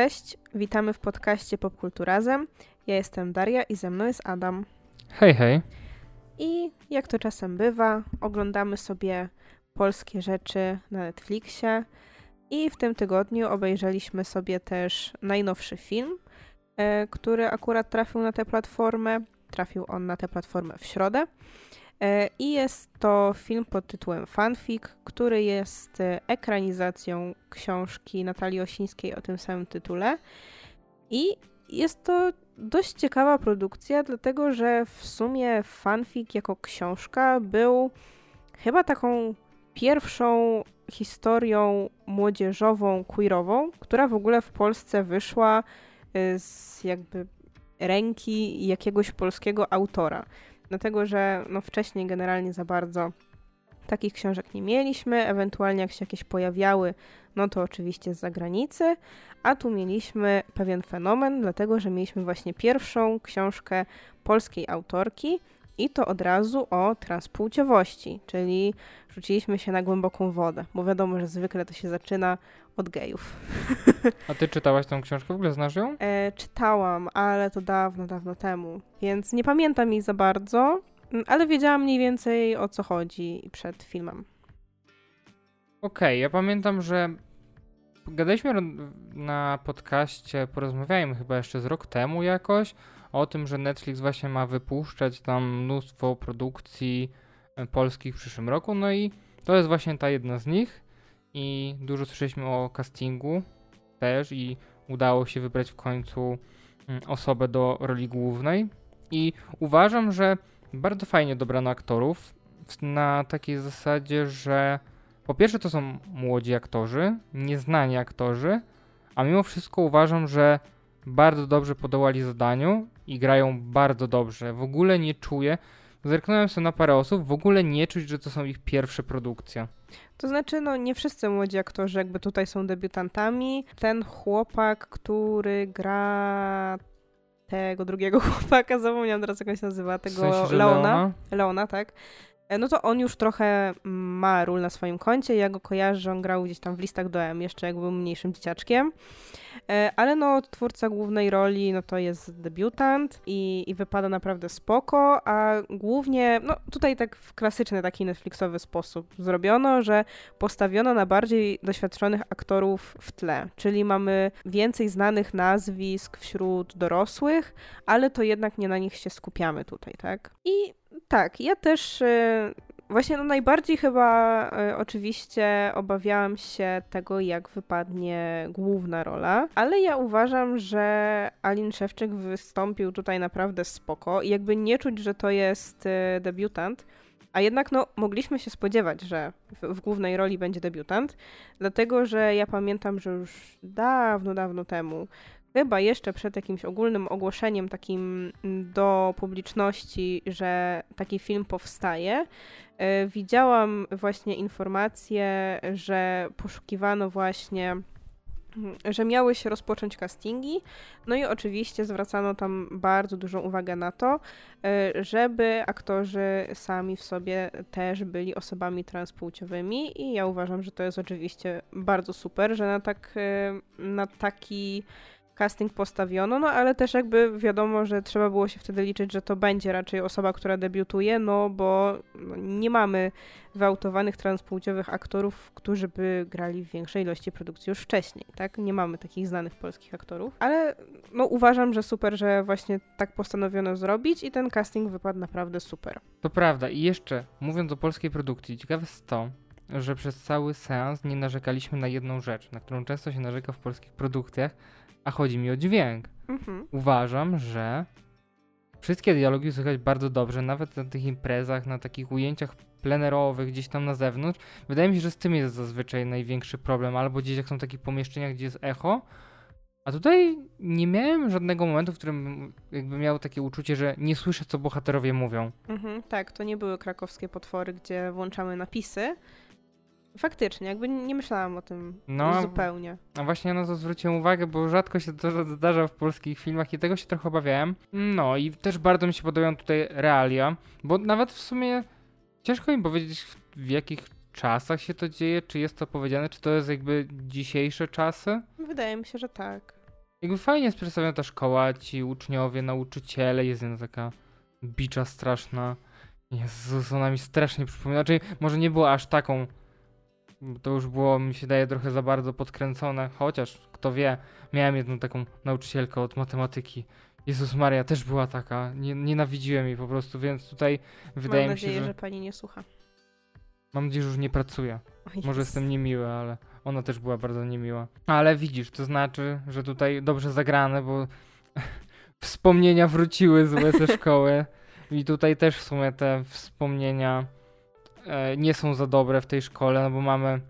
Cześć, witamy w podcaście Popkultu Razem. Ja jestem Daria i ze mną jest Adam. Hej, hej. I jak to czasem bywa, oglądamy sobie polskie rzeczy na Netflixie. I w tym tygodniu obejrzeliśmy sobie też najnowszy film, e, który akurat trafił na tę platformę. Trafił on na tę platformę w środę. E, I jest to film pod tytułem Fanfic, który jest e, ekranizacją książki Natalii Osińskiej o tym samym tytule. I jest to dość ciekawa produkcja, dlatego że w sumie fanfic jako książka był chyba taką pierwszą historią młodzieżową, queerową, która w ogóle w Polsce wyszła e, z jakby ręki jakiegoś polskiego autora dlatego że no, wcześniej generalnie za bardzo takich książek nie mieliśmy, ewentualnie jak się jakieś pojawiały, no to oczywiście z zagranicy, a tu mieliśmy pewien fenomen, dlatego że mieliśmy właśnie pierwszą książkę polskiej autorki i to od razu o transpłciowości, czyli rzuciliśmy się na głęboką wodę, bo wiadomo, że zwykle to się zaczyna od gejów. A ty czytałaś tą książkę? W ogóle znasz ją? E, czytałam, ale to dawno, dawno temu, więc nie pamiętam jej za bardzo, mm, ale wiedziałam mniej więcej o co chodzi przed filmem. Okej, okay, ja pamiętam, że gadaliśmy na podcaście, porozmawiajmy chyba jeszcze z rok temu jakoś, o tym, że Netflix właśnie ma wypuszczać tam mnóstwo produkcji e, polskich w przyszłym roku, no i to jest właśnie ta jedna z nich. I dużo słyszeliśmy o castingu też i udało się wybrać w końcu mm, osobę do roli głównej. I uważam, że bardzo fajnie dobrano aktorów na takiej zasadzie, że po pierwsze to są młodzi aktorzy, nieznani aktorzy, a mimo wszystko uważam, że bardzo dobrze podołali zadaniu i grają bardzo dobrze. W ogóle nie czuję, zerknąłem sobie na parę osób, w ogóle nie czuć, że to są ich pierwsze produkcje. To znaczy, no nie wszyscy młodzi aktorzy jakby tutaj są debiutantami. Ten chłopak, który gra tego drugiego chłopaka, zapomniałam teraz jak on się nazywa, tego w sensie, Leona. Leona. Leona, tak. E, no to on już trochę ma ról na swoim koncie. Ja go kojarzę, on grał gdzieś tam w listach do M, jeszcze jak był mniejszym dzieciaczkiem. E, ale no, twórca głównej roli, no to jest debiutant i, i wypada naprawdę spoko, a głównie, no tutaj tak w klasyczny taki Netflixowy sposób zrobiono, że postawiono na bardziej doświadczonych aktorów w tle, czyli mamy więcej znanych nazwisk wśród dorosłych, ale to jednak nie na nich się skupiamy tutaj, tak? I tak, ja też y, właśnie no najbardziej chyba y, oczywiście obawiałam się tego, jak wypadnie główna rola, ale ja uważam, że Alin Szewczyk wystąpił tutaj naprawdę spoko i jakby nie czuć, że to jest y, debiutant, a jednak no, mogliśmy się spodziewać, że w, w, głównej roli będzie debiutant, dlatego że ja pamiętam, że już dawno, dawno temu chyba jeszcze przed jakimś ogólnym ogłoszeniem takim mm, do publiczności, że taki film powstaje, e, widziałam właśnie informacje, że poszukiwano właśnie mm, że miały się rozpocząć castingi, no i oczywiście zwracano tam bardzo dużą uwagę na to, e, żeby aktorzy sami w sobie też byli osobami transpłciowymi. I ja uważam, że to jest oczywiście bardzo super, że na, tak, e, na taki casting postawiono, no ale też jakby wiadomo, że trzeba było się wtedy liczyć, że to będzie raczej osoba, która debiutuje, no bo no, nie mamy wyautowanych transpłciowych aktorów, którzy by grali w większej ilości produkcji już wcześniej, tak? Nie mamy takich znanych polskich aktorów, ale no uważam, że super, że właśnie tak postanowiono zrobić i ten casting wypadł naprawdę super. To prawda i jeszcze mówiąc o polskiej produkcji, ciekawe jest to, że przez cały seans nie narzekaliśmy na jedną rzecz, na którą często się narzeka w polskich produkcjach, a chodzi mi o dźwięk. Mhm. Uważam, że wszystkie dialogi słychać bardzo dobrze, nawet na tych imprezach, na takich ujęciach plenerowych, gdzieś tam na zewnątrz. Wydaje mi się, że z tym jest zazwyczaj największy problem, albo gdzieś jak są takie pomieszczenia, gdzie jest echo. A tutaj nie miałem żadnego momentu, w którym jakby miał takie uczucie, że nie słyszę, co bohaterowie mówią. Mhm, tak, to nie były krakowskie potwory, gdzie włączamy napisy, Faktycznie, jakby nie myślałam o tym no, zupełnie. A właśnie na to zwróciłem uwagę, bo rzadko się to zdarza w polskich filmach i tego się trochę obawiałem. No i też bardzo mi się podobają tutaj realia, bo nawet w sumie ciężko mi powiedzieć w jakich czasach się to dzieje, czy jest to powiedziane, czy to jest jakby dzisiejsze czasy? Wydaje mi się, że tak. jakby fajnie jest przedstawiona ta szkoła, ci uczniowie, nauczyciele, jest jedna taka bicza straszna. Jezus, ona mi strasznie przypomina. Znaczy, może nie była aż taką. To już było, mi się daje, trochę za bardzo podkręcone. Chociaż, kto wie, miałem jedną taką nauczycielkę od matematyki. Jezus Maria też była taka. Nie, nienawidziłem jej po prostu, więc tutaj wydaje Mam mi się, nadzieję, że... że pani nie słucha. Mam nadzieję, że już nie pracuje. Może jestem niemiły, ale ona też była bardzo niemiła. Ale widzisz, to znaczy, że tutaj dobrze zagrane, bo wspomnienia wróciły złe ze szkoły. I tutaj też w sumie te wspomnienia nie są za dobre w tej szkole, no bo mamy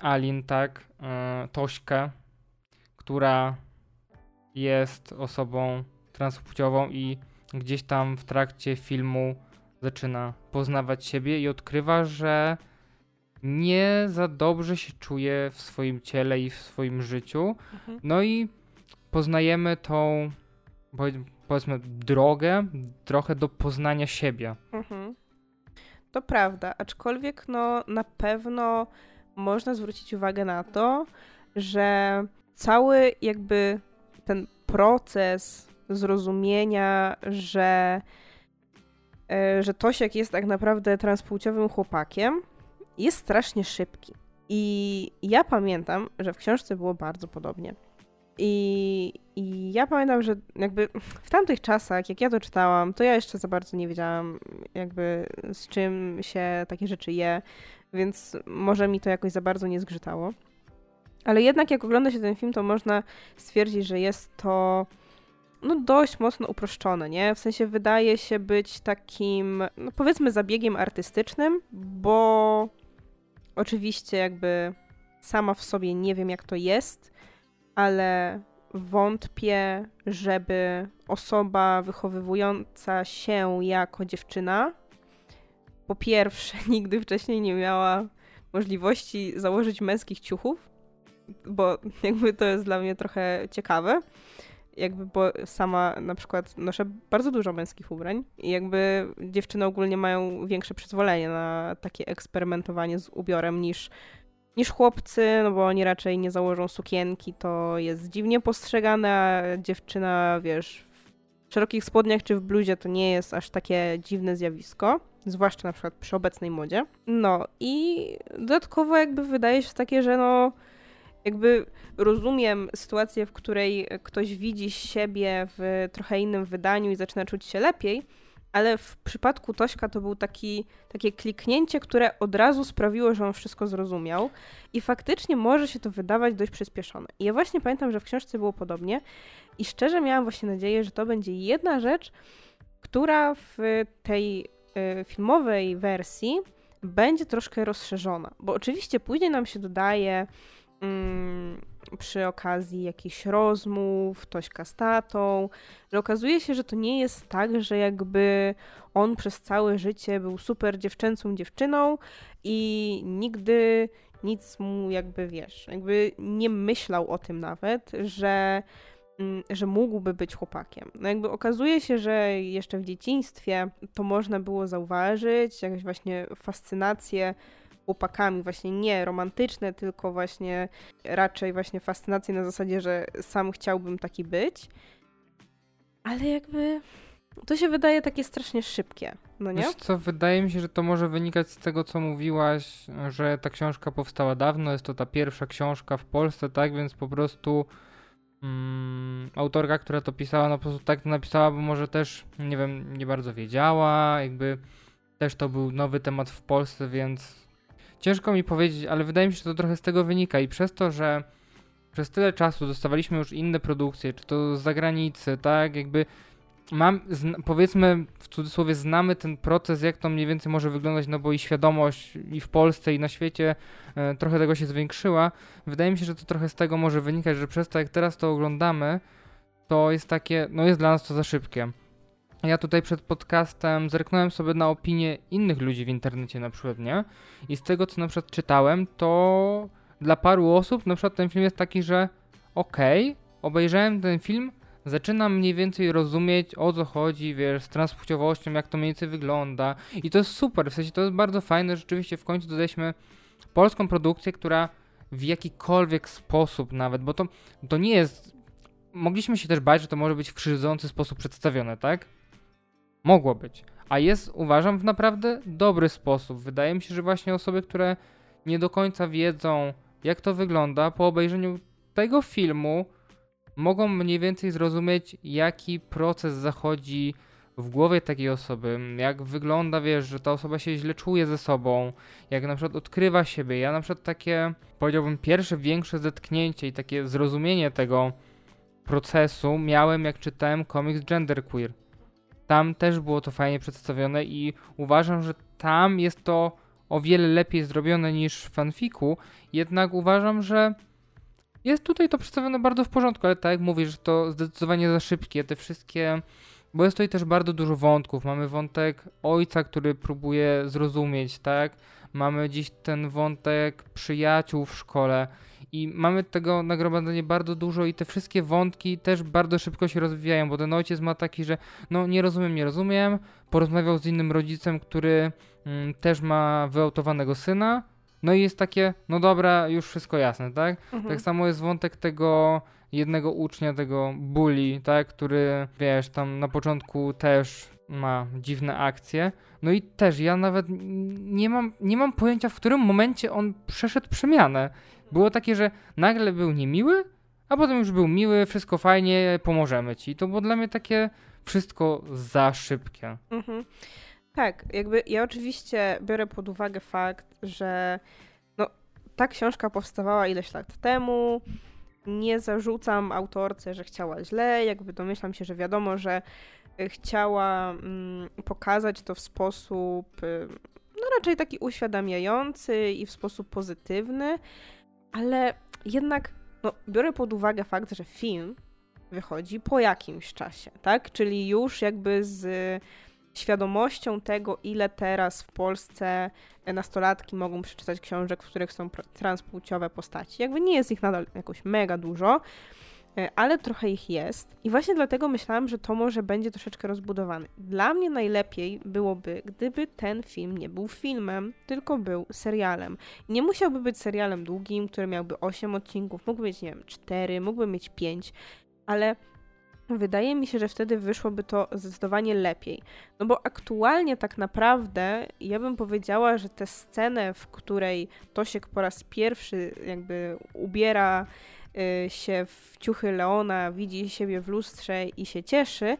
Alin, tak, e, Tośkę, która jest osobą transpłciową i gdzieś tam w trakcie filmu zaczyna poznawać siebie i odkrywa, że nie za dobrze się czuje w swoim ciele i w swoim życiu. Mhm. No i poznajemy tą, powiedz- powiedzmy, drogę trochę do poznania siebie. Mhm. To prawda, aczkolwiek no na pewno można zwrócić uwagę na to, że cały jakby ten proces zrozumienia, że, e, że Tosiek jest tak naprawdę transpłciowym chłopakiem, jest strasznie szybki. I ja pamiętam, że w książce było bardzo podobnie. I, I ja pamiętam, że jakby w tamtych czasach, jak ja to czytałam, to ja jeszcze za bardzo nie wiedziałam, jakby z czym się takie rzeczy je, więc może mi to jakoś za bardzo nie zgrzytało. Ale jednak jak ogląda się ten film, to można stwierdzić, że jest to no dość mocno uproszczone, nie? W sensie wydaje się być takim, no powiedzmy zabiegiem artystycznym, bo oczywiście jakby sama w sobie nie wiem jak to jest, ale wątpię, żeby osoba wychowywująca się jako dziewczyna po pierwsze nigdy wcześniej nie miała możliwości założyć męskich ciuchów, bo jakby to jest dla mnie trochę ciekawe. Jakby, bo sama na przykład noszę bardzo dużo męskich ubrań i jakby dziewczyny ogólnie mają większe przyzwolenie na takie eksperymentowanie z ubiorem niż niż chłopcy, no bo oni raczej nie założą sukienki, to jest dziwnie postrzegane, a dziewczyna, wiesz, w szerokich spodniach czy w bluzie to nie jest aż takie dziwne zjawisko, zwłaszcza na przykład przy obecnej modzie. No i dodatkowo jakby wydaje się takie, że no jakby rozumiem sytuację, w której ktoś widzi siebie w trochę innym wydaniu i zaczyna czuć się lepiej, ale w przypadku Tośka to był taki, takie kliknięcie, które od razu sprawiło, że on wszystko zrozumiał i faktycznie może się to wydawać dość przyspieszone. I ja właśnie pamiętam, że w książce było podobnie i szczerze miałam właśnie nadzieję, że to będzie jedna rzecz, która w tej y, filmowej wersji będzie troszkę rozszerzona, bo oczywiście później nam się dodaje mm, przy okazji jakichś rozmów, Tośka z tatą, że okazuje się, że to nie jest tak, że jakby on przez całe życie był super dziewczęcą dziewczyną i nigdy nic mu jakby, wiesz, jakby nie myślał o tym nawet, że mm, że mógłby być chłopakiem. No jakby okazuje się, że jeszcze w dzieciństwie to można było zauważyć, jakaś właśnie fascynację chłopakami, właśnie nie romantyczne, tylko właśnie raczej właśnie fascynację na zasadzie, że sam chciałbym taki być. Ale jakby to się wydaje takie strasznie szybkie, no nie? Wiesz co, wydaje mi się, że to może wynikać z tego, co mówiłaś, że ta książka powstała dawno, jest to ta pierwsza książka w Polsce, tak, więc po prostu mm, autorka, która to pisała, no po prostu tak to napisała, bo może też, nie wiem, nie bardzo wiedziała, jakby też to był nowy temat w Polsce, więc ciężko mi powiedzieć, ale wydaje mi się, że to trochę z tego wynika i przez to, że przez tyle czasu dostawaliśmy już inne produkcje, czy to z zagranicy, tak, jakby mam, powiedzmy w cudzysłowie, znamy ten proces, jak to mniej więcej może wyglądać, no bo i świadomość i w Polsce, i na świecie e, trochę tego się zwiększyła. Wydaje mi się, że to trochę z tego może wynikać, że przez to, jak teraz to oglądamy, to jest takie, no jest dla nas to za szybkie. Ja tutaj przed podcastem zerknąłem sobie na opinie innych ludzi w internecie na przykład, nie? I z tego, co na przykład czytałem, to dla paru osób na przykład ten film jest taki, że okej, obejrzałem ten film, zaczynam mniej więcej rozumieć o co chodzi, wiesz, z transpłciowością, jak to mniej więcej wygląda. I to jest super, w sensie to jest bardzo fajne, rzeczywiście w końcu dodaliśmy polską produkcję, która w jakikolwiek sposób nawet, bo to, to nie jest mogliśmy się też bać, że to może być w krzywdzący sposób przedstawione, tak? Mogło być. A jest, uważam, w naprawdę dobry sposób. Wydaje mi się, że właśnie osoby, które nie do końca wiedzą, jak to wygląda, po obejrzeniu tego filmu mogą mniej więcej zrozumieć, jaki proces zachodzi w głowie takiej osoby, jak wygląda, wiesz, że ta osoba się źle czuje ze sobą, jak na przykład odkrywa siebie. Ja na przykład takie, powiedziałbym, pierwsze większe zetknięcie i takie zrozumienie tego procesu miałem, jak czytałem komiks Genderqueer. Tam też było to fajnie przedstawione i uważam, że tam jest to o wiele lepiej zrobione niż w fanfiku, jednak uważam, że jest tutaj to przedstawione bardzo w porządku, ale tak jak mówisz, to zdecydowanie za szybkie, te wszystkie bo jest tutaj też bardzo dużo wątków. Mamy wątek ojca, który próbuje zrozumieć, tak? Mamy dziś ten wątek przyjaciół w szkole i mamy tego nagromadzenia bardzo dużo i te wszystkie wątki też bardzo szybko się rozwijają, bo ten ojciec ma taki, że no nie rozumiem, nie rozumiem, porozmawiał z innym rodzicem, który mm, też ma wyautowanego syna, no i jest takie, no dobra, już wszystko jasne, tak? Mhm. Tak samo jest wątek tego jednego ucznia, tego bully, tak, który, wiesz, tam na początku też ma dziwne akcje. No i też ja nawet nie mam, nie mam pojęcia, w którym momencie on przeszedł przemianę. Było takie, że nagle był niemiły, a potem już był miły, wszystko fajnie, pomożemy ci. To było dla mnie takie wszystko za szybkie. Mhm. Tak, jakby ja oczywiście biorę pod uwagę fakt, że no, ta książka powstawała ileś lat temu, nie zarzucam autorce, że chciała źle, jakby domyślam się, że wiadomo, że chciała mm, pokazać to w sposób y, no raczej taki uświadamiający i w sposób pozytywny, ale jednak no, biorę pod uwagę fakt, że film wychodzi po jakimś czasie, tak? Czyli już jakby z świadomością tego, ile teraz w Polsce nastolatki mogą przeczytać książek, w których są transpłciowe postaci. Jakby nie jest ich nadal jakoś mega dużo, ale trochę ich jest. I właśnie dlatego myślałam, że to może będzie troszeczkę rozbudowane. Dla mnie najlepiej byłoby, gdyby ten film nie był filmem, tylko był serialem. nie musiałby być serialem długim, który miałby 8 odcinków, mógłby mieć, nie wiem, 4, mógłby mieć 5, ale Wydaje mi się, że wtedy wyszłoby to zdecydowanie lepiej. No bo aktualnie tak naprawdę ja bym powiedziała, że tę scenę, w której Tosiek po raz pierwszy jakby ubiera się w ciuchy Leona, widzi siebie w lustrze i się cieszy,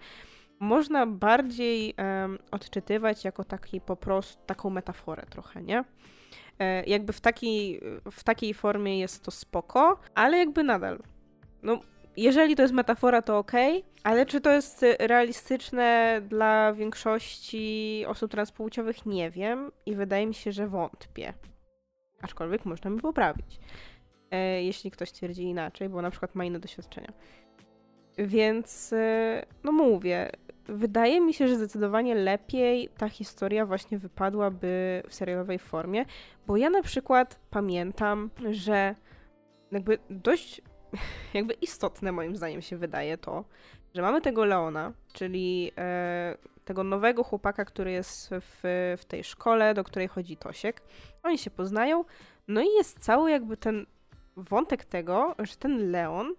można bardziej um, odczytywać jako taki po prostu taką metaforę trochę, nie? E, jakby w takiej, w takiej formie jest to spoko, ale jakby nadal. No, jeżeli to jest metafora, to ok, ale czy to jest realistyczne dla większości osób transpłciowych, nie wiem i wydaje mi się, że wątpię. Aczkolwiek można mi poprawić, jeśli ktoś twierdzi inaczej, bo na przykład ma inne doświadczenia. Więc, e, no mówię, wydaje mi się, że zdecydowanie lepiej ta historia właśnie wypadłaby w serialowej formie, bo ja na przykład pamiętam, że jakby dość jakby istotne moim zdaniem się wydaje to, że mamy tego Leona, czyli e, tego nowego chłopaka, który jest w, w tej szkole, do której chodzi Tosiek. Oni się poznają, no i jest cały jakby ten wątek tego, że ten Leon,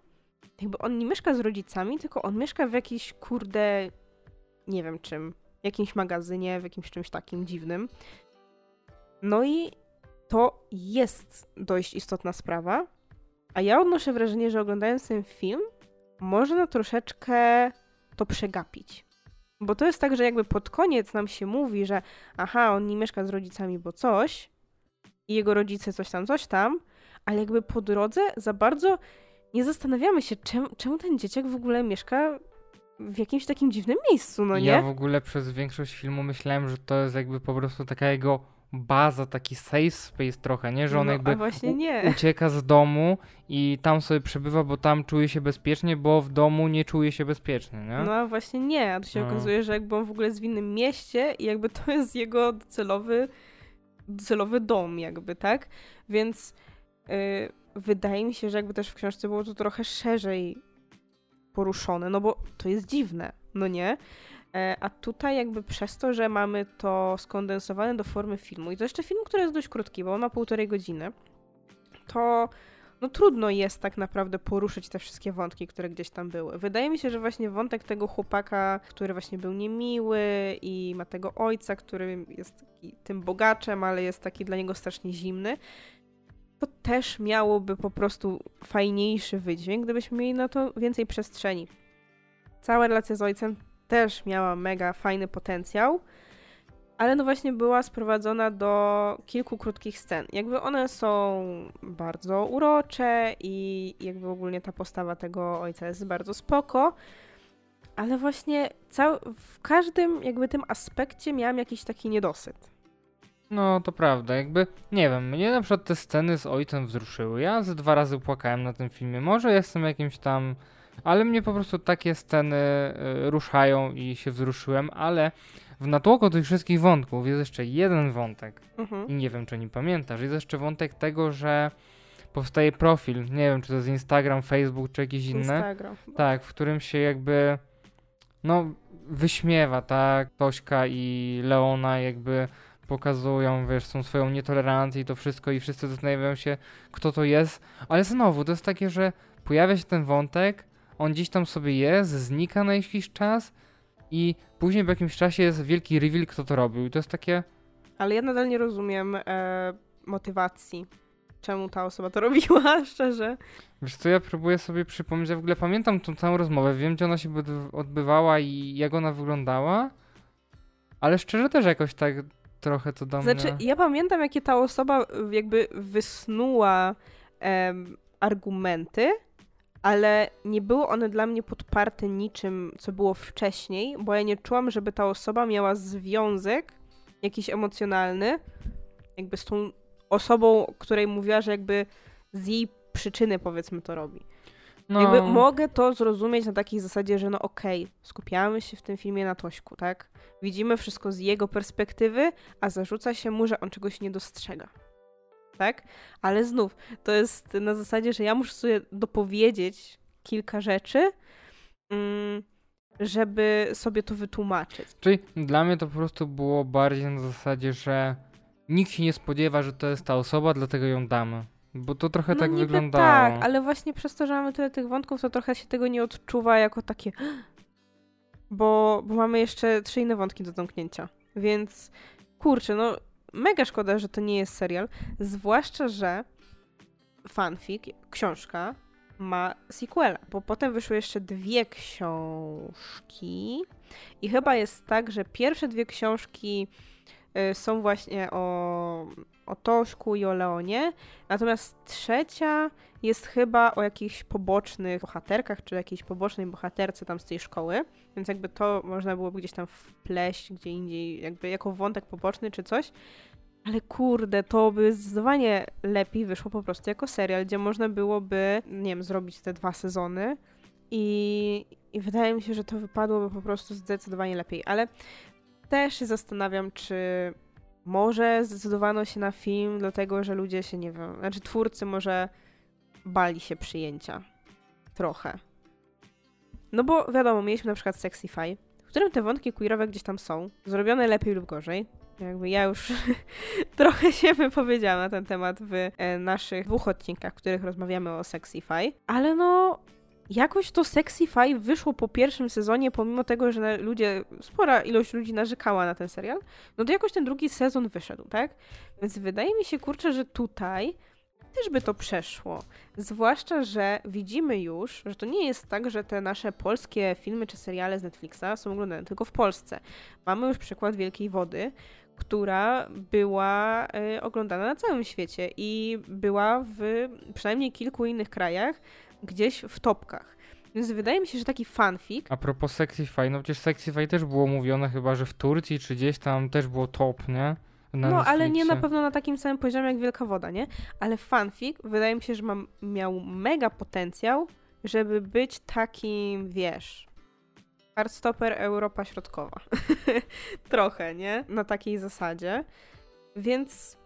jakby on nie mieszka z rodzicami, tylko on mieszka w jakiejś kurde, nie wiem czym, jakimś magazynie, w jakimś czymś takim dziwnym. No i to jest dość istotna sprawa, a ja odnoszę wrażenie, że oglądając ten film, można troszeczkę to przegapić. Bo to jest tak, że jakby pod koniec nam się mówi, że aha, on nie mieszka z rodzicami, bo coś, i jego rodzice coś tam, coś tam, ale jakby po drodze za bardzo nie zastanawiamy się, czemu, czemu ten dzieciak w ogóle mieszka w jakimś takim dziwnym miejscu, no nie? Ja w ogóle przez większość filmu myślałem, że to jest jakby po prostu taka jego baza, taki safe space trochę, nie? Że on no, jakby ucieka z domu i tam sobie przebywa, bo tam czuje się bezpiecznie, bo w domu nie czuje się bezpiecznie, nie? No a właśnie nie, a to się no. okazuje, że jakby on w ogóle jest w innym mieście i jakby to jest jego docelowy, docelowy dom jakby, tak? Więc wydaje mi się, że jakby też w książce było to trochę szerzej poruszone, no bo to jest dziwne, no nie? E, a tutaj jakby przez to, że mamy to skondensowane do formy filmu i to jeszcze film, który jest dość krótki, bo on ma półtorej godziny, to no trudno jest tak naprawdę poruszyć te wszystkie wątki, które gdzieś tam były. Wydaje mi się, że właśnie wątek tego chłopaka, który właśnie był niemiły i ma tego ojca, który jest tym bogaczem, ale jest taki dla niego strasznie zimny, to też miałoby po prostu fajniejszy wydźwięk, gdybyśmy mieli na to więcej przestrzeni. Cała relacja z ojcem też miała mega fajny potencjał, ale no właśnie była sprowadzona do kilku krótkich scen. Jakby one są bardzo urocze i jakby ogólnie ta postawa tego ojca jest bardzo spoko, ale właśnie w każdym jakby tym aspekcie miałam jakiś taki niedosyt. No, to prawda, jakby, nie wiem, mnie na przykład te sceny z ojcem wzruszyły. Ja ze dwa razy płakałem na tym filmie. Może jestem jakimś tam, ale mnie po prostu takie sceny y, ruszają i się wzruszyłem, ale w natłoku tych wszystkich wątków jest jeszcze jeden wątek. Mhm. I nie wiem, czy nie pamiętasz. Jest jeszcze wątek tego, że powstaje profil. Nie wiem, czy to jest Instagram, Facebook, czy jakieś inne. Instagram. Tak, w którym się jakby no wyśmiewa, tak, Tośka i Leona jakby pokazują, wiesz, są swoją nietolerancję i to wszystko i wszyscy zastanawiają się, kto to jest, ale znowu, to jest takie, że pojawia się ten wątek, on gdzieś tam sobie jest, znika na jakiś czas i później po jakimś czasie jest wielki reveal, kto to robił i to jest takie... Ale ja nadal nie rozumiem e, motywacji, czemu ta osoba to robiła, szczerze. Wiesz co, ja próbuję sobie przypomnieć, ja w ogóle pamiętam tą całą rozmowę, wiem gdzie ona się odby- odbywała i jak ona wyglądała, ale szczerze też jakoś tak trochę to do Znaczy, mnie... ja pamiętam, jakie ta osoba jakby wysnuła em, argumenty, ale nie były one dla mnie podparte niczym, co było wcześniej, bo ja nie czułam, żeby ta osoba miała związek jakiś emocjonalny, jakby z tą osobą, której mówiła, że jakby z jej przyczyny powiedzmy to robi. No, Jakby mogę to zrozumieć na takiej zasadzie, że no okej, skupiamy się w tym filmie na Tośku, tak? Widzimy wszystko z jego perspektywy, a zarzuca się mu, że on czegoś nie dostrzega. Tak? Ale znów, to jest na zasadzie, że ja muszę sobie dopowiedzieć kilka rzeczy, mm, żeby sobie to wytłumaczyć. Czyli dla mnie to po prostu było bardziej na zasadzie, że nikt się nie spodziewa, że to jest ta osoba, dlatego ją damy. Bo to trochę no tak niby wyglądało. tak, ale właśnie przez to, że mamy tyle tych wątków, to trochę się tego nie odczuwa jako takie bo, bo mamy jeszcze trzy inne wątki do zamknięcia. Więc kurczę, no mega szkoda, że to nie jest serial, zwłaszcza, że fanfic, książka ma sequela, bo potem wyszły jeszcze dwie książki i chyba jest tak, że pierwsze dwie książki y, są właśnie o, o Toszku i o Leonie, natomiast trzecia jest chyba o jakichś pobocznych bohaterkach, czy jakiejś pobocznej bohaterce tam z tej szkoły, więc jakby to można byłoby gdzieś tam wpleść gdzie indziej, jakby jako wątek poboczny czy coś. Ale kurde, to by zdecydowanie lepiej wyszło po prostu jako serial, gdzie można byłoby, nie wiem, zrobić te dwa sezony. I, i wydaje mi się, że to wypadłoby po prostu zdecydowanie lepiej, ale też się zastanawiam, czy może zdecydowano się na film dlatego, że ludzie się, nie wiem, znaczy twórcy może bali się przyjęcia. Trochę. No bo wiadomo, mieliśmy na przykład Sexify, w którym te wątki queerowe gdzieś tam są, zrobione lepiej lub gorzej. Jakby ja już trochę się wypowiedziałam na ten temat w e, naszych dwóch odcinkach, w których rozmawiamy o Sexify, ale no jakoś to Sexify wyszło po pierwszym sezonie, pomimo tego, że ludzie, spora ilość ludzi narzekała na ten serial, no to jakoś ten drugi sezon wyszedł, tak? Więc wydaje mi się, kurczę, że tutaj też by to przeszło. Zwłaszcza, że widzimy już, że to nie jest tak, że te nasze polskie filmy czy seriale z Netflixa są oglądane tylko w Polsce. Mamy już przykład Wielkiej Wody, która była y, oglądana na całym świecie i była w przynajmniej kilku innych krajach gdzieś w topkach. Więc wydaje mi się, że taki fanfic A propos Sexify, no przecież Sexify też było mówione chyba, że w Turcji czy gdzieś tam też było top, nie? Na no, ale nie na pewno na takim samym poziomie jak Wielka Woda, nie? Ale fanfic wydaje mi się, że ma, miał mega potencjał, żeby być takim, wiesz, Heartstopper Europa Środkowa. Trochę, nie? Na takiej zasadzie. Więc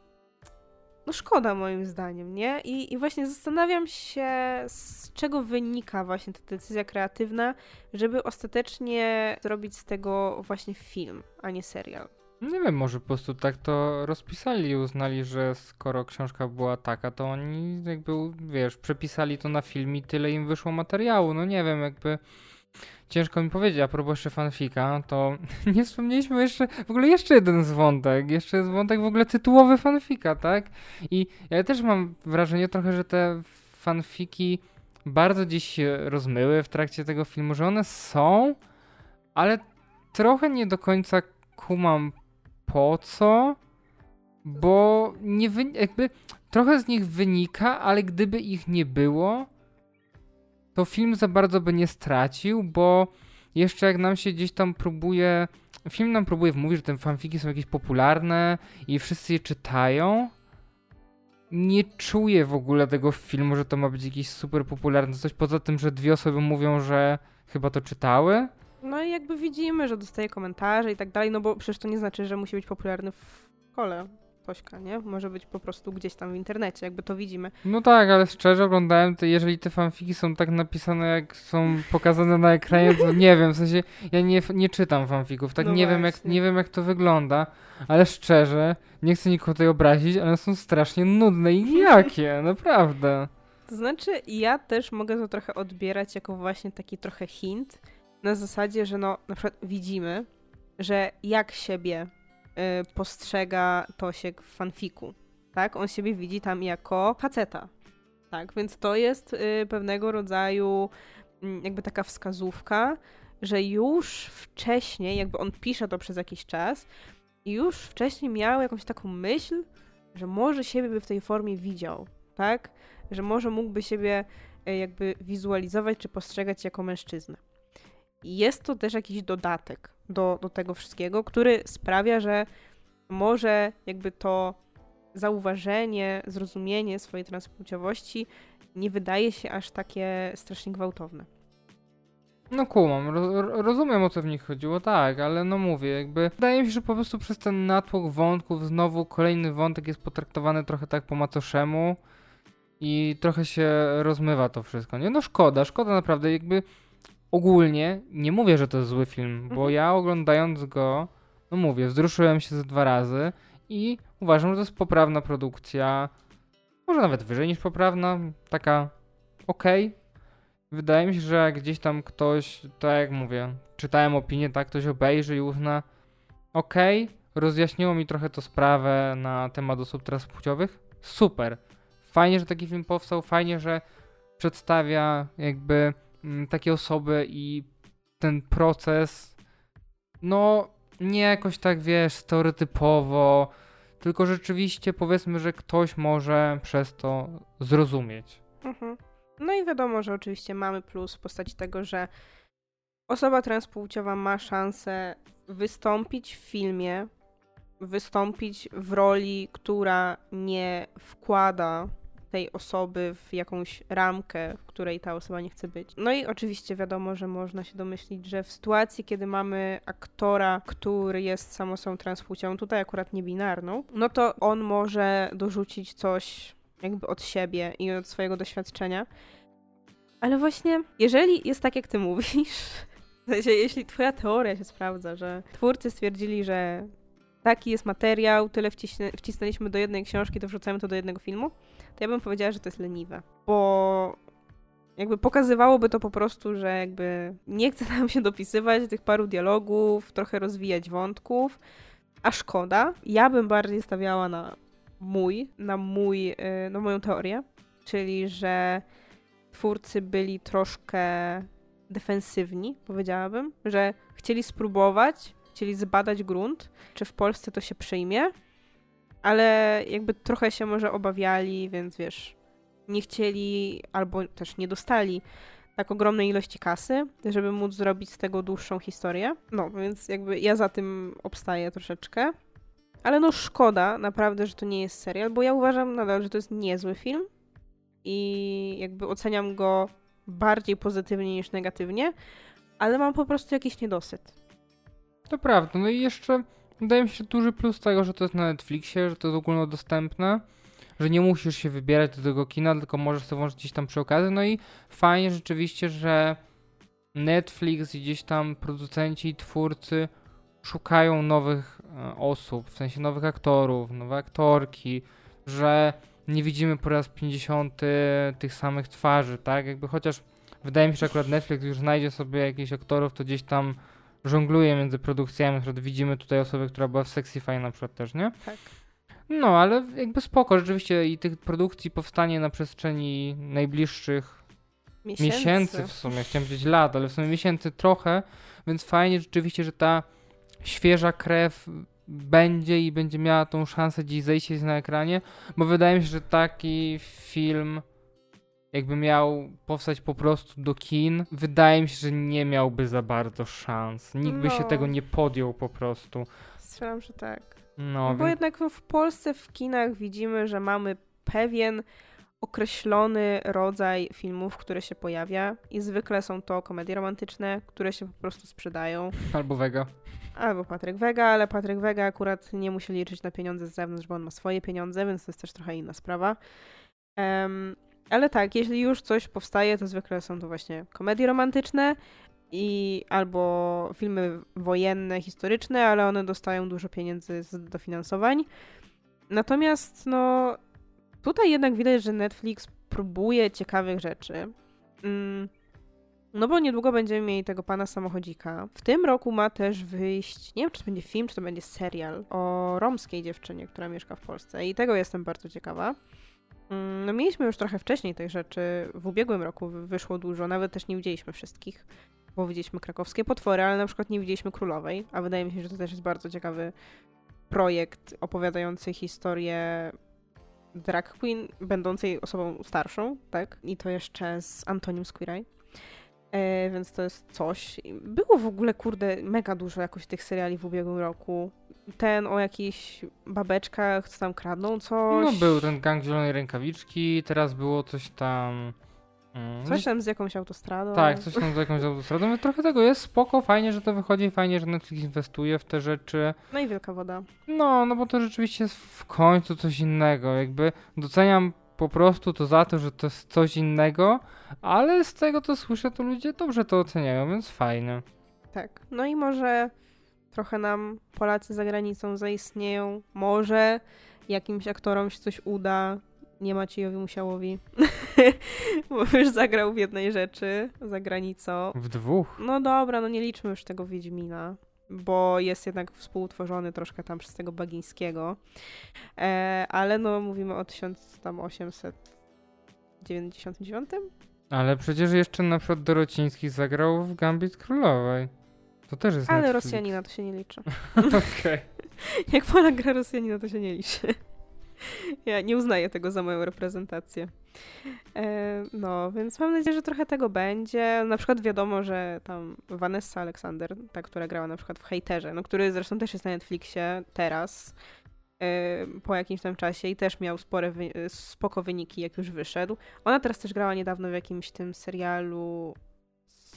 no szkoda moim zdaniem, nie? I, I właśnie zastanawiam się, z czego wynika właśnie ta decyzja kreatywna, żeby ostatecznie zrobić z tego właśnie film, a nie serial. Nie wiem, może po prostu tak to rozpisali i uznali, że skoro książka była taka, to oni jakby, wiesz, przepisali to na film i tyle im wyszło materiału. No nie wiem, jakby ciężko mi powiedzieć, a propos jeszcze fanfika, to nie wspomnieliśmy jeszcze, w ogóle jeszcze jeden z wątek, jeszcze jest wątek w ogóle tytułowy fanfika, tak? I ja też mam wrażenie trochę, że te fanfiki bardzo dziś się rozmyły w trakcie tego filmu, że one są, ale trochę nie do końca kumam po co, bo nie wy... jakby trochę z nich wynika, ale gdyby ich nie było, to film za bardzo by nie stracił, bo jeszcze jak nam się gdzieś tam próbuje, film nam próbuje wmówić, że te fanfiki są jakieś popularne i wszyscy je czytają, nie czuję w ogóle tego filmu, że to ma być jakiś super popularny coś, poza tym, że dwie osoby mówią, że chyba to czytały. No i jakby widzimy, że dostaje komentarze i tak dalej, no bo przecież to nie znaczy, że musi być popularny w szkole. Tośka, nie? Może być po prostu gdzieś tam w internecie, jakby to widzimy. No tak, ale szczerze oglądałem, to jeżeli te fanfiki są tak napisane, jak są pokazane na ekranie, to nie wiem, w sensie ja nie, nie czytam fanfików, tak No nie, wiem jak, nie wiem jak to wygląda, ale szczerze, nie chcę nikogo tutaj obrazić, ale są strasznie nudne i nijakie, naprawdę. To znaczy, ja też mogę to trochę odbierać jako właśnie taki trochę hint, na zasadzie, że no, na przykład widzimy, że jak siebie postrzega Tosiek w fanfiku, tak? On siebie widzi tam jako faceta, tak? Więc to jest y, pewnego rodzaju y, jakby taka wskazówka, że już wcześniej, jakby on pisze to przez jakiś czas, już wcześniej miał jakąś taką myśl, że może siebie by w tej formie widział, tak? Że może mógłby siebie y, jakby wizualizować czy postrzegać jako mężczyznę. Jest to też jakiś dodatek do, do tego wszystkiego, który sprawia, że może jakby to zauważenie, zrozumienie swojej transpłciowości nie wydaje się aż takie strasznie gwałtowne. No kumam, ro, rozumiem o co w nich chodziło, tak, ale no mówię, jakby wydaje mi się, że po prostu przez ten natłok wątków znowu kolejny wątek jest potraktowany trochę tak po macoszemu i trochę się rozmywa to wszystko, nie? No szkoda, szkoda naprawdę, jakby ogólnie nie mówię, że to jest zły film, bo Mhm. ja oglądając go, no mówię, wzruszyłem się ze dwa razy i uważam, że to jest poprawna produkcja. Może nawet wyżej niż poprawna, taka okej. Wydaje mi się, że gdzieś tam ktoś, tak jak mówię, czytałem opinię, tak, ktoś obejrzy i uzna, okej, rozjaśniło mi trochę to sprawę na temat osób transpłciowych, super. Fajnie, że taki film powstał, fajnie, że przedstawia jakby takie osoby i ten proces, no nie jakoś tak wiesz, stereotypowo, tylko rzeczywiście powiedzmy, że ktoś może przez to zrozumieć. Mhm. No i wiadomo, że oczywiście mamy plus w postaci tego, że osoba transpłciowa ma szansę wystąpić w filmie, wystąpić w roli, która nie wkłada tej osoby w jakąś ramkę, w której ta osoba nie chce być. No i oczywiście wiadomo, że można się domyślić, że w sytuacji, kiedy mamy aktora, który jest samą osobą transpłciową, tutaj akurat niebinarną, no to on może dorzucić coś jakby od siebie i od swojego doświadczenia. Ale właśnie, jeżeli jest tak, jak ty mówisz, w sensie, jeśli twoja teoria się sprawdza, że twórcy stwierdzili, że taki jest materiał, tyle wciśnę, wcisnęliśmy do jednej książki, to wrzucamy to do jednego filmu, to ja bym powiedziała, że to jest leniwe. Bo jakby pokazywałoby to po prostu, że jakby nie chce nam się dopisywać tych paru dialogów, trochę rozwijać wątków, a szkoda. Ja bym bardziej stawiała na mój, na mój, yy, na moją teorię, czyli że twórcy byli troszkę defensywni, powiedziałabym, że chcieli spróbować, chcieli zbadać grunt, czy w Polsce to się przyjmie, ale jakby trochę się może obawiali, więc wiesz, nie chcieli albo też nie dostali tak ogromnej ilości kasy, żeby móc zrobić z tego dłuższą historię. No, więc jakby ja za tym obstaję troszeczkę. Ale no szkoda naprawdę, że to nie jest serial, bo ja uważam nadal, że to jest niezły film i jakby oceniam go bardziej pozytywnie niż negatywnie, ale mam po prostu jakiś niedosyt. To prawda, no i jeszcze wydaje mi się duży plus tego, że to jest na Netflixie, że to jest ogólnodostępne, że nie musisz się wybierać do tego kina, tylko możesz sobie włączyć gdzieś tam przy okazji, no i fajnie rzeczywiście, że Netflix i gdzieś tam producenci i twórcy szukają nowych e, osób, w sensie nowych aktorów, nowe aktorki, że nie widzimy po raz 50 tych samych twarzy, tak? Jakby chociaż wydaje mi się, że akurat Netflix już znajdzie sobie jakichś aktorów, to gdzieś tam żongluje między produkcjami, na przykład widzimy tutaj osobę, która była w Sexify na przykład też, nie? Tak. No, ale jakby spoko, rzeczywiście i tych produkcji powstanie na przestrzeni najbliższych Miesięcy. miesięcy w sumie, chciałem powiedzieć lat, ale w sumie miesięcy trochę, więc fajnie rzeczywiście, że ta świeża krew będzie i będzie miała tą szansę gdzieś zejść na ekranie, bo wydaje mi się, że taki film jakby miał powstać po prostu do kin, wydaje mi się, że nie miałby za bardzo szans. Nikt by się No. tego nie podjął po prostu. Strzelam, że tak. No, No bo więc, jednak no, w Polsce w kinach widzimy, że mamy pewien określony rodzaj filmów, które się pojawia i zwykle są to komedie romantyczne, które się po prostu sprzedają. albo Vega. Albo Patryk Wega, ale Patryk Wega akurat nie musi liczyć na pieniądze z zewnątrz, bo on ma swoje pieniądze, więc to jest też trochę inna sprawa. Em, ale tak, jeśli już coś powstaje, to zwykle są to właśnie komedie romantyczne i albo filmy wojenne, historyczne, ale one dostają dużo pieniędzy z dofinansowań. Natomiast no tutaj jednak widać, że Netflix próbuje ciekawych rzeczy. Mm, no bo niedługo będziemy mieli tego pana samochodzika. W tym roku ma też wyjść, nie wiem czy to będzie film, czy to będzie serial o romskiej dziewczynie, która mieszka w Polsce i tego jestem bardzo ciekawa. Mm, No mieliśmy już trochę wcześniej tych rzeczy, w ubiegłym roku wy- wyszło dużo, nawet też nie widzieliśmy wszystkich, bo widzieliśmy krakowskie potwory, ale na przykład nie widzieliśmy królowej, a wydaje mi się, że to też jest bardzo ciekawy projekt opowiadający historię drag queen, będącej osobą starszą, tak? I to jeszcze z Antonim Squiraj. E, więc to jest coś. Było w ogóle, kurde, mega dużo jakoś tych seriali w ubiegłym roku. Ten o jakichś babeczkach, co tam kradną coś. No był ten gang zielonej rękawiczki, teraz było coś tam... mm, Coś tam z jakąś autostradą. Tak, coś tam z jakąś autostradą. No, Trochę tego jest spoko, fajnie, że to wychodzi, fajnie, że Netflix inwestuje w te rzeczy. No i Wielka Woda. No, no bo to rzeczywiście jest w końcu coś innego. Jakby doceniam po prostu to za to, że to jest coś innego, ale z tego co słyszę, to ludzie dobrze to oceniają, więc fajne. Tak. No i może trochę nam Polacy za granicą zaistnieją. Może jakimś aktorom się coś uda. Nie Maciejowi Musiałowi. Bo już zagrał w jednej rzeczy za granicą. W dwóch. No dobra, no nie liczmy już tego Wiedźmina, bo jest jednak współtworzony troszkę tam przez tego Bagińskiego. E, ale no mówimy o 1899? Ale przecież jeszcze na przykład Dorociński zagrał w Gambit Królowej. To też jest Ale Netflix. Rosjanina to się nie liczy. Okej. Jak Polak gra Rosjanina, to się nie liczy. Ja nie uznaję tego za moją reprezentację. E, no, więc mam nadzieję, że trochę tego będzie. Na przykład wiadomo, że tam Vanessa Alexander, ta, która grała na przykład w Hejterze, no, który zresztą też jest na Netflixie teraz, e, po jakimś tam czasie i też miał spore spoko wyniki, jak już wyszedł. Ona teraz też grała niedawno w jakimś tym serialu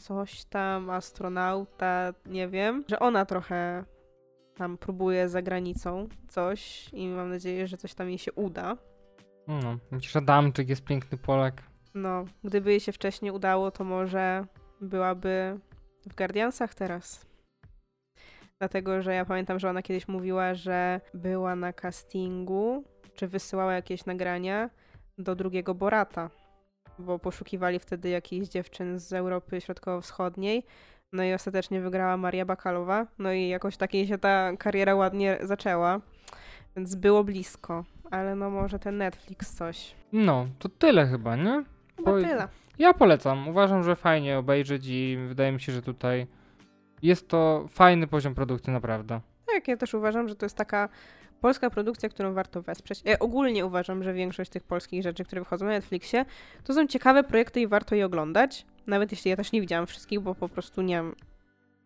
coś tam, astronauta, nie wiem, że ona trochę tam próbuje za granicą coś i mam nadzieję, że coś tam jej się uda. No, myślisz, Adamczyk jest piękny Polak. No, gdyby jej się wcześniej udało, to może byłaby w Guardiansach teraz. Dlatego, że ja pamiętam, że ona kiedyś mówiła, że była na castingu, czy wysyłała jakieś nagrania do drugiego Borata, bo poszukiwali wtedy jakichś dziewczyn z Europy Środkowo-Wschodniej. No i ostatecznie wygrała Maria Bakalowa. No i jakoś takiej się ta kariera ładnie zaczęła. Więc było blisko. Ale no może ten Netflix coś. No, to tyle chyba, nie? Chyba tyle. Ja polecam. Uważam, że fajnie obejrzeć i wydaje mi się, że tutaj jest to fajny poziom produkcji, naprawdę. Tak, ja też uważam, że to jest taka polska produkcja, którą warto wesprzeć. Ja ogólnie uważam, że większość tych polskich rzeczy, które wychodzą na Netflixie, to są ciekawe projekty i warto je oglądać. Nawet jeśli ja też nie widziałam wszystkich, bo po prostu nie mam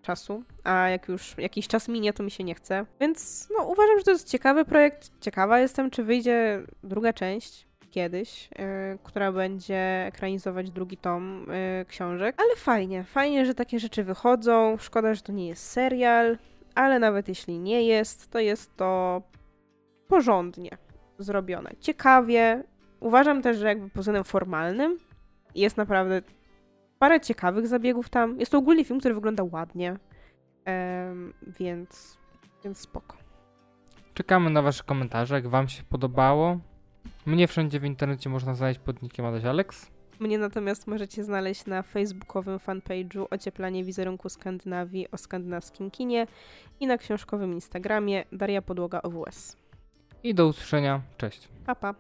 czasu, a jak już jakiś czas minie, to mi się nie chce. Więc no, uważam, że to jest ciekawy projekt. Ciekawa jestem, czy wyjdzie druga część kiedyś, yy, która będzie ekranizować drugi tom yy, książek. Ale fajnie, fajnie, że takie rzeczy wychodzą. Szkoda, że to nie jest serial, ale nawet jeśli nie jest, to jest to porządnie zrobione. Ciekawie. Uważam też, że jakby pod względem formalnym jest naprawdę parę ciekawych zabiegów tam. Jest to ogólnie film, który wygląda ładnie, em, więc, więc spoko. Czekamy na wasze komentarze, jak wam się podobało. Mnie wszędzie w internecie można znaleźć pod nickiem Adaś Alex. Mnie natomiast możecie znaleźć na facebookowym fanpage'u Ocieplanie wizerunku Skandynawii o skandynawskim kinie i na książkowym Instagramie Daria Podłoga OWS. I do usłyszenia. Cześć. Pa, pa.